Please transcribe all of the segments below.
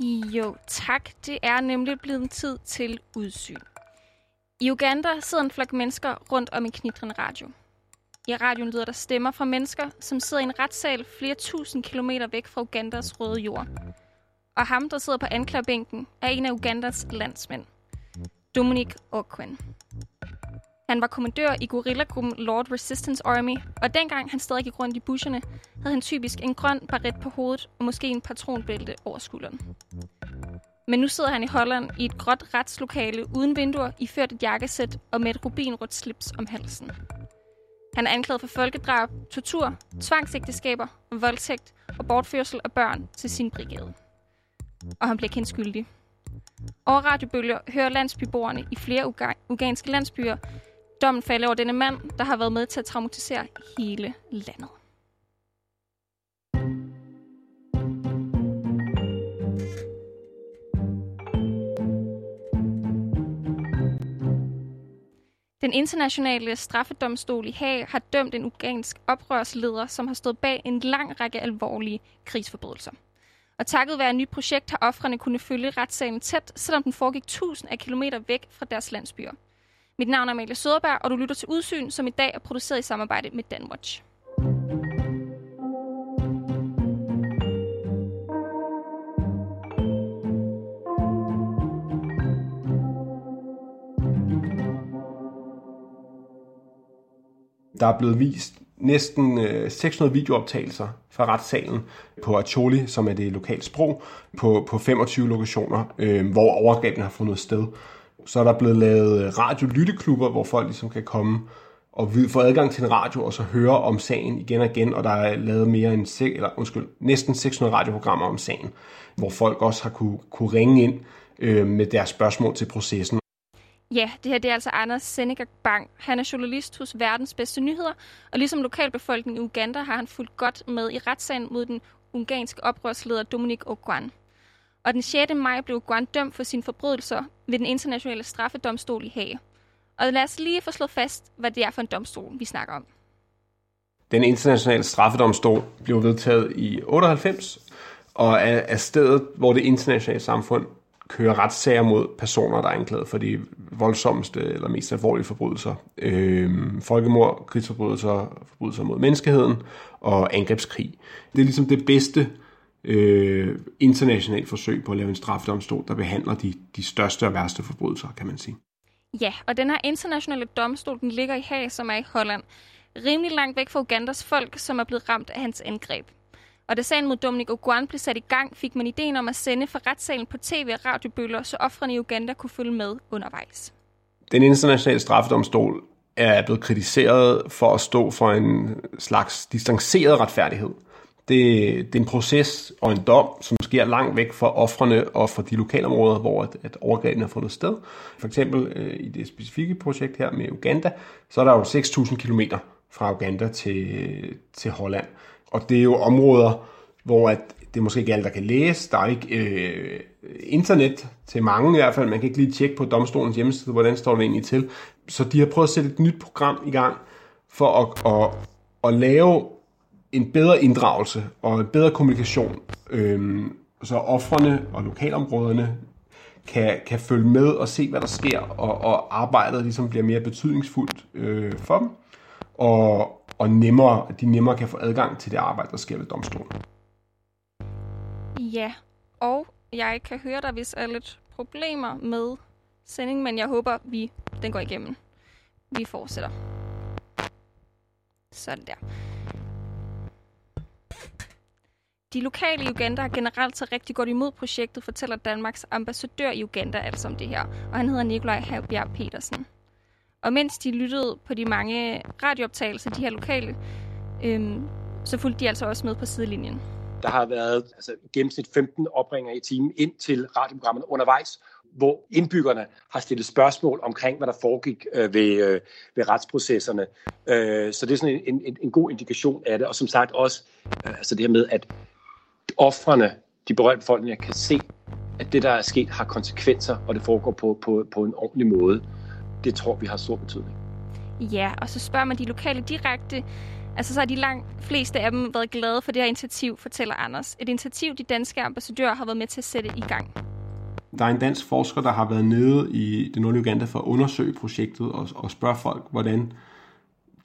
Jo, tak. Det er nemlig blevet tid til udsyn. I Uganda sidder en flok mennesker rundt om en knitrende radio. I radioen lyder der stemmer fra mennesker, som sidder i en retssal flere tusind kilometer væk fra Ugandas røde jord. Og ham, der sidder på anklagebænken, er en af Ugandas landsmænd. Dominic Okwen. Han var kommandør i gorillagruppen Lord Resistance Army, og dengang han stadig gik rundt i busherne, havde han typisk en grøn baret på hovedet og måske en patronbælte over skulderen. Men nu sidder han i Holland i et gråt retslokale uden vinduer, iført et jakkesæt og med et rubinrødt slips om halsen. Han er anklaget for folkedrab, tortur, tvangsægteskaber, voldtægt og bortførsel af børn til sin brigade. Og han bliver kendt skyldig. Over radiobølger hører landsbyboerne i flere uga- uganske landsbyer dommen falder over denne mand, der har været med til at traumatisere hele landet. Den internationale straffedomstol i Haag har dømt en ugansk oprørsleder, som har stået bag en lang række alvorlige krigsforbrydelser. Og takket være et nyt projekt har offrene kunne følge retssagen tæt, selvom den foregik tusind af kilometer væk fra deres landsbyer. Mit navn er Amalie Søderberg, og du lytter til Udsyn, som i dag er produceret i samarbejde med Danwatch. Der er blevet vist næsten øh, 600 videooptagelser fra retssalen på Acholi, som er det lokale sprog, på, på 25 lokationer, øh, hvor overgrebene har fundet sted. Så er der blevet lavet øh, radiolytteklubber, hvor folk ligesom kan komme og få adgang til en radio og så høre om sagen igen og igen, og der er lavet mere end se, eller, undskyld, næsten 600 radioprogrammer om sagen, hvor folk også har kunne, kunne ringe ind øh, med deres spørgsmål til processen. Ja, det her det er altså Anders Seneca Bang. Han er journalist hos Verdens Bedste Nyheder, og ligesom lokalbefolkningen i Uganda har han fulgt godt med i retssagen mod den ungarske oprørsleder Dominic Ogwan. Og den 6. maj blev Ogwan dømt for sine forbrydelser ved den internationale straffedomstol i Haag. Og lad os lige få slået fast, hvad det er for en domstol, vi snakker om. Den internationale straffedomstol blev vedtaget i 98, og er, er stedet, hvor det internationale samfund kører retssager mod personer, der er anklaget for de voldsomste eller mest alvorlige forbrydelser. Øh, folkemord, krigsforbrydelser, forbrydelser mod menneskeheden og angrebskrig. Det er ligesom det bedste øh, internationalt forsøg på at lave en straffedomstol, der behandler de, de største og værste forbrydelser, kan man sige. Ja, og den her internationale domstol, den ligger i Haag, som er i Holland. Rimelig langt væk fra Ugandas folk, som er blevet ramt af hans angreb. Og da sagen mod Dominic Ogwan blev sat i gang, fik man ideen om at sende fra retssalen på tv og radiobøller, så offrene i Uganda kunne følge med undervejs. Den internationale straffedomstol er blevet kritiseret for at stå for en slags distanceret retfærdighed. Det, det er en proces og en dom, som sker langt væk fra offrene og fra de lokalområder, hvor at, at overgrebene har fundet sted. For eksempel øh, i det specifikke projekt her med Uganda, så er der jo 6.000 km fra Uganda til, til Holland. Og det er jo områder, hvor at det er måske ikke alle, der kan læse. Der er ikke øh, internet til mange i hvert fald. Man kan ikke lige tjekke på domstolens hjemmeside, hvordan står det egentlig til. Så de har prøvet at sætte et nyt program i gang for at, at, at lave en bedre inddragelse og en bedre kommunikation, øh, så offrene og lokalområderne kan, kan følge med og se, hvad der sker, og, og arbejdet ligesom bliver mere betydningsfuldt øh, for dem, og, og nemmere, at de nemmere kan få adgang til det arbejde, der sker ved domstolen. Ja, og jeg kan høre, der hvis er lidt problemer med sendingen, men jeg håber, vi den går igennem. Vi fortsætter. Sådan der. De lokale i Uganda har generelt så rigtig godt imod projektet, fortæller Danmarks ambassadør i Uganda altså om det her, og han hedder Nikolaj Havbjerg Petersen. Og mens de lyttede på de mange radiooptagelser, de her lokale, øhm, så fulgte de altså også med på sidelinjen. Der har været altså, gennemsnit 15 opringer i timen ind til radioprogrammerne undervejs, hvor indbyggerne har stillet spørgsmål omkring, hvad der foregik øh, ved, øh, ved retsprocesserne. Øh, så det er sådan en, en, en god indikation af det. Og som sagt også øh, altså det her med, at offrene, de berørte befolkninger, kan se, at det, der er sket, har konsekvenser, og det foregår på, på, på en ordentlig måde. Det tror vi har stor betydning. Ja, og så spørger man de lokale direkte, Altså så har de langt fleste af dem været glade for det her initiativ, fortæller Anders. Et initiativ, de danske ambassadører har været med til at sætte i gang. Der er en dansk forsker, der har været nede i det nordlige Uganda for at undersøge projektet og, og spørge folk, hvordan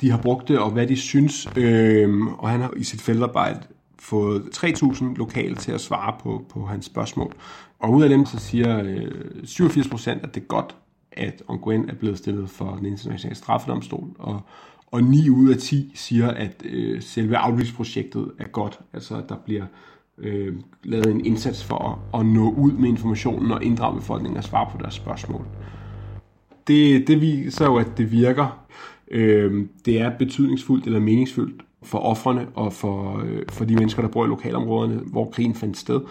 de har brugt det, og hvad de synes. Øhm, og han har i sit feltarbejde fået 3.000 lokale til at svare på, på hans spørgsmål. Og ud af dem så siger øh, 87 procent, at det er godt, at Ongwen er blevet stillet for den internationale straffedomstol, og, og 9 ud af 10 siger, at øh, selve outreach-projektet er godt, altså at der bliver øh, lavet en indsats for at, at nå ud med informationen og inddrage befolkningen og svare på deres spørgsmål. Det, det viser jo, at det virker. Øh, det er betydningsfuldt eller meningsfuldt for offrene og for, øh, for de mennesker, der bor i lokalområderne, hvor krigen fandt sted.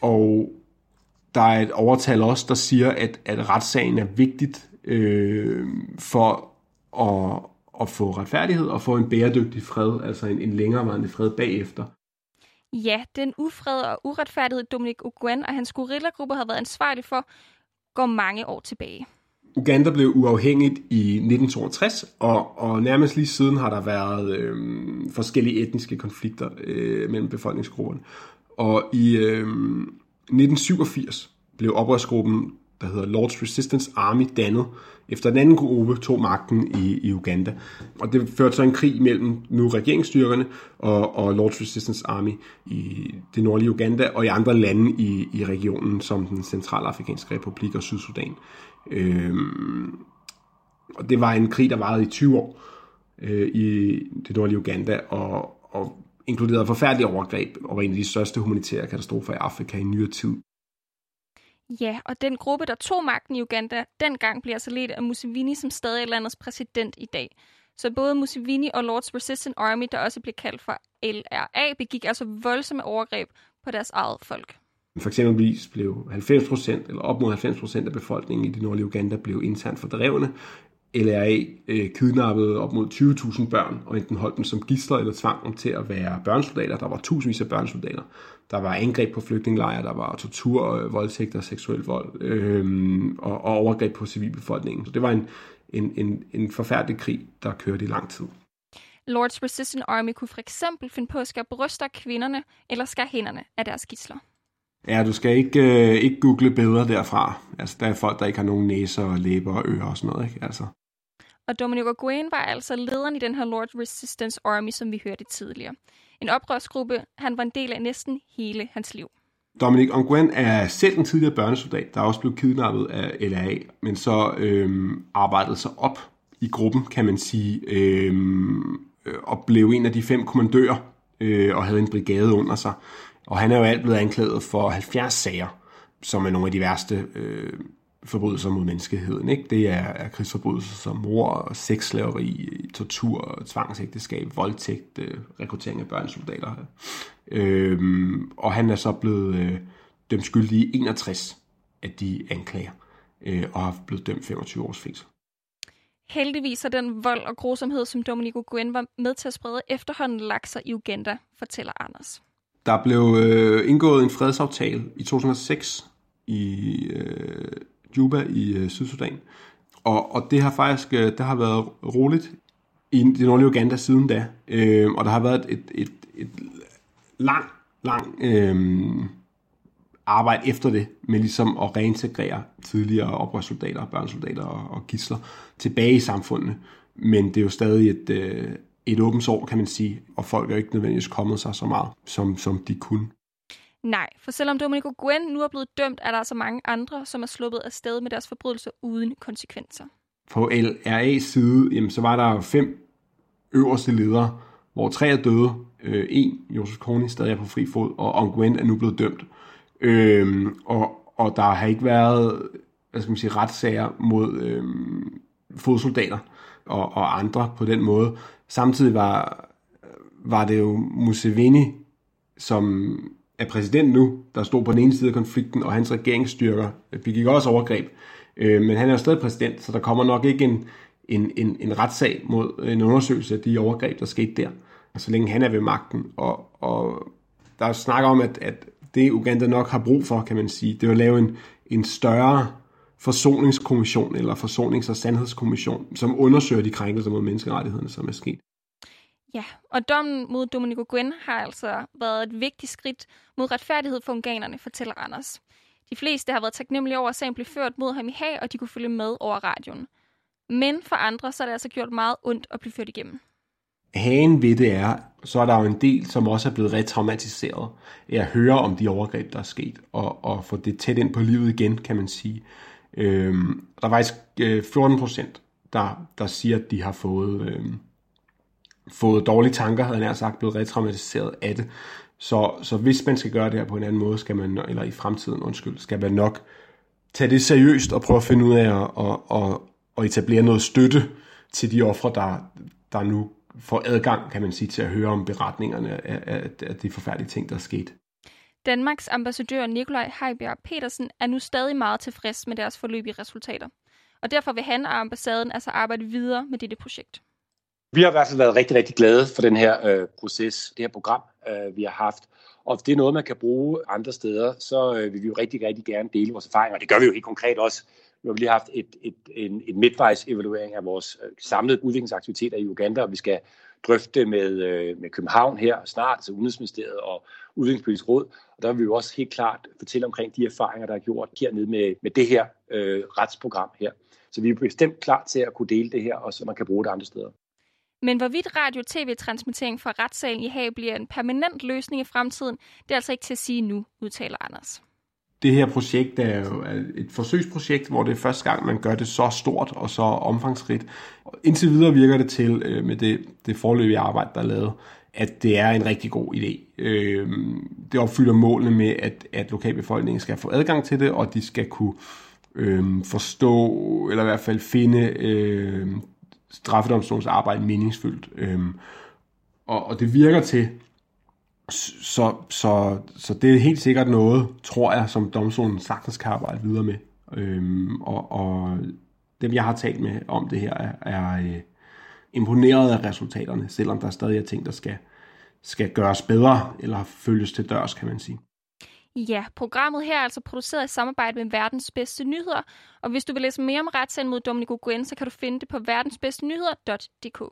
Og der er et overtal også, der siger, at, at retssagen er vigtigt øh, for at, at få retfærdighed og få en bæredygtig fred, altså en, en længerevarende fred bagefter. Ja, den ufred og uretfærdighed, Dominik Uguen og hans guerillagruppe har været ansvarlig for, går mange år tilbage. Uganda blev uafhængigt i 1962, og, og nærmest lige siden har der været øh, forskellige etniske konflikter øh, mellem befolkningsgrupperne. Og i øh, 1987 blev oprørsgruppen, der hedder Lord's Resistance Army, dannet, efter den anden gruppe tog magten i, i Uganda. Og det førte så en krig mellem nu regeringsstyrkerne og, og Lord's Resistance Army i det nordlige Uganda og i andre lande i, i regionen, som den centralafrikanske republik og Sydsudan. Øhm, og det var en krig, der varede i 20 år øh, i det nordlige Uganda, og, og inkluderede forfærdelige overgreb og var en af de største humanitære katastrofer i Afrika i nyere tid. Ja, og den gruppe, der tog magten i Uganda, dengang bliver så ledt af Museveni, som stadig er landets præsident i dag. Så både Museveni og Lord's Resistance Army, der også blev kaldt for LRA, begik altså voldsomme overgreb på deres eget folk. For eksempel blev 90% eller op mod 90% af befolkningen i det nordlige Uganda blev internt fordrevne. LRA øh, kidnappede op mod 20.000 børn og enten holdt dem som gidsler eller tvang dem til at være børnesoldater. Der var tusindvis af børnesoldater. Der var angreb på flygtningelejre, der var tortur, øh, voldtægter, seksuel vold øh, og, og overgreb på civilbefolkningen. Så det var en, en, en, en forfærdelig krig, der kørte i lang tid. Lords Resistance Army kunne for eksempel finde på at skære bryster af kvinderne eller skære hænderne af deres gidsler. Ja, du skal ikke, øh, ikke google billeder derfra. Altså, der er folk, der ikke har nogen næser og læber og ører og sådan noget, ikke? Altså. Og Dominic O'Guen var altså lederen i den her Lord Resistance Army, som vi hørte tidligere. En oprørsgruppe, han var en del af næsten hele hans liv. Dominic Ongwen er selv en tidligere børnesoldat, der er også blev kidnappet af LRA, men så øhm, arbejdede sig op i gruppen, kan man sige, øhm, øh, og blev en af de fem kommandører øh, og havde en brigade under sig. Og han er jo alt blevet anklaget for 70 sager, som er nogle af de værste øh, forbrydelser mod menneskeheden. Ikke? Det er, er krigsforbrydelser som mor, sexslaveri, tortur, tvangsægteskab, voldtægt, øh, rekruttering af børnesoldater. Øh, og han er så blevet øh, dømt skyldig i 61 af de anklager, øh, og har blevet dømt 25 års fængsel. Heldigvis er den vold og grusomhed, som Dominico Guen var med til at sprede, efterhånden lagt sig i Uganda, fortæller Anders. Der blev øh, indgået en fredsaftale i 2006 i øh, Juba i øh, Sydsudan. Og, og det har faktisk øh, det har været roligt i det nordlige Uganda siden da. Øh, og der har været et, et, et lang, lang øh, arbejde efter det, med ligesom at reintegrere tidligere oprørssoldater, børnesoldater og, og gisler tilbage i samfundet. Men det er jo stadig et, øh, et åbent sår, kan man sige, og folk er ikke nødvendigvis kommet sig så meget, som, som de kunne. Nej, for selvom Dominico Guen nu er blevet dømt, er der altså mange andre, som er sluppet af sted med deres forbrydelser uden konsekvenser. På LRA's side, jamen, så var der fem øverste ledere, hvor tre er døde. Øh, en, Josef Kony, stadig er på fri fod, og Ongwen er nu blevet dømt. Øh, og, og der har ikke været hvad skal man sige, retssager mod øh, fodsoldater og, og andre på den måde. Samtidig var, var det jo Museveni, som er præsident nu, der stod på den ene side af konflikten, og hans regeringsstyrker begik også overgreb. Øh, men han er jo stadig præsident, så der kommer nok ikke en, en, en, en retssag mod en undersøgelse af de overgreb, der skete der, så længe han er ved magten. Og, og der er snak om, at, at det Uganda nok har brug for, kan man sige, det er at lave en, en større forsoningskommission eller forsonings- og sandhedskommission, som undersøger de krænkelser mod menneskerettighederne, som er sket. Ja, og dommen mod Dominico Guen har altså været et vigtigt skridt mod retfærdighed for unganerne, fortæller Anders. De fleste har været taknemmelige over, at sagen blev ført mod ham i Haag, og de kunne følge med over radioen. Men for andre så er det altså gjort meget ondt at blive ført igennem. Hagen ved det er, så er der jo en del, som også er blevet retraumatiseret af at høre om de overgreb, der er sket, og, og få det tæt ind på livet igen, kan man sige. Øhm, der er faktisk øh, 14 procent, der, der siger, at de har fået, øh, fået dårlige tanker, havde jeg sagt, blevet retraumatiseret af det. Så, så hvis man skal gøre det her på en anden måde, skal man, eller i fremtiden, undskyld, skal man nok tage det seriøst og prøve at finde ud af at, at, at, at etablere noget støtte til de ofre, der, der nu får adgang, kan man sige, til at høre om beretningerne af, af, af de forfærdelige ting, der er sket. Danmarks ambassadør Nikolaj Heibjerg Petersen er nu stadig meget tilfreds med deres forløbige resultater. Og derfor vil han og ambassaden altså arbejde videre med dette projekt. Vi har i hvert fald været rigtig, rigtig glade for den her øh, proces, det her program, øh, vi har haft. Og det er noget, man kan bruge andre steder, så øh, vil vi jo rigtig, rigtig gerne dele vores erfaringer. Det gør vi jo helt konkret også. Nu har vi lige haft et, et, en, en midtvejs-evaluering af vores øh, samlede udviklingsaktiviteter i Uganda, og vi skal drøfte med, øh, med København her snart, altså Udenrigsministeriet og Udviklingspolitisk Råd. Og der vil vi jo også helt klart fortælle omkring de erfaringer, der er gjort hernede med, med det her øh, retsprogram her. Så vi er bestemt klar til at kunne dele det her, og så man kan bruge det andre steder. Men hvorvidt radio-tv-transmittering fra retssalen i Haag bliver en permanent løsning i fremtiden, det er altså ikke til at sige nu, udtaler Anders. Det her projekt er jo et forsøgsprojekt, hvor det er første gang, man gør det så stort og så omfangsrigt. Indtil videre virker det til, øh, med det, det forløbige arbejde, der er lavet, at det er en rigtig god idé. Øh, det opfylder målene med, at, at lokalbefolkningen skal få adgang til det, og de skal kunne øh, forstå, eller i hvert fald finde øh, straffedomstolens arbejde meningsfyldt. Øhm, og, og det virker til, så, så, så det er helt sikkert noget, tror jeg, som domstolen sagtens kan arbejde videre med. Øhm, og, og dem, jeg har talt med om det her, er, er øh, imponeret af resultaterne, selvom der stadig er ting, der skal, skal gøres bedre, eller følges til dørs, kan man sige. Ja, programmet her er altså produceret i samarbejde med Verdens Bedste Nyheder, og hvis du vil læse mere om retssagen mod Dominico Guen, så kan du finde det på verdensbedstenyheder.dk.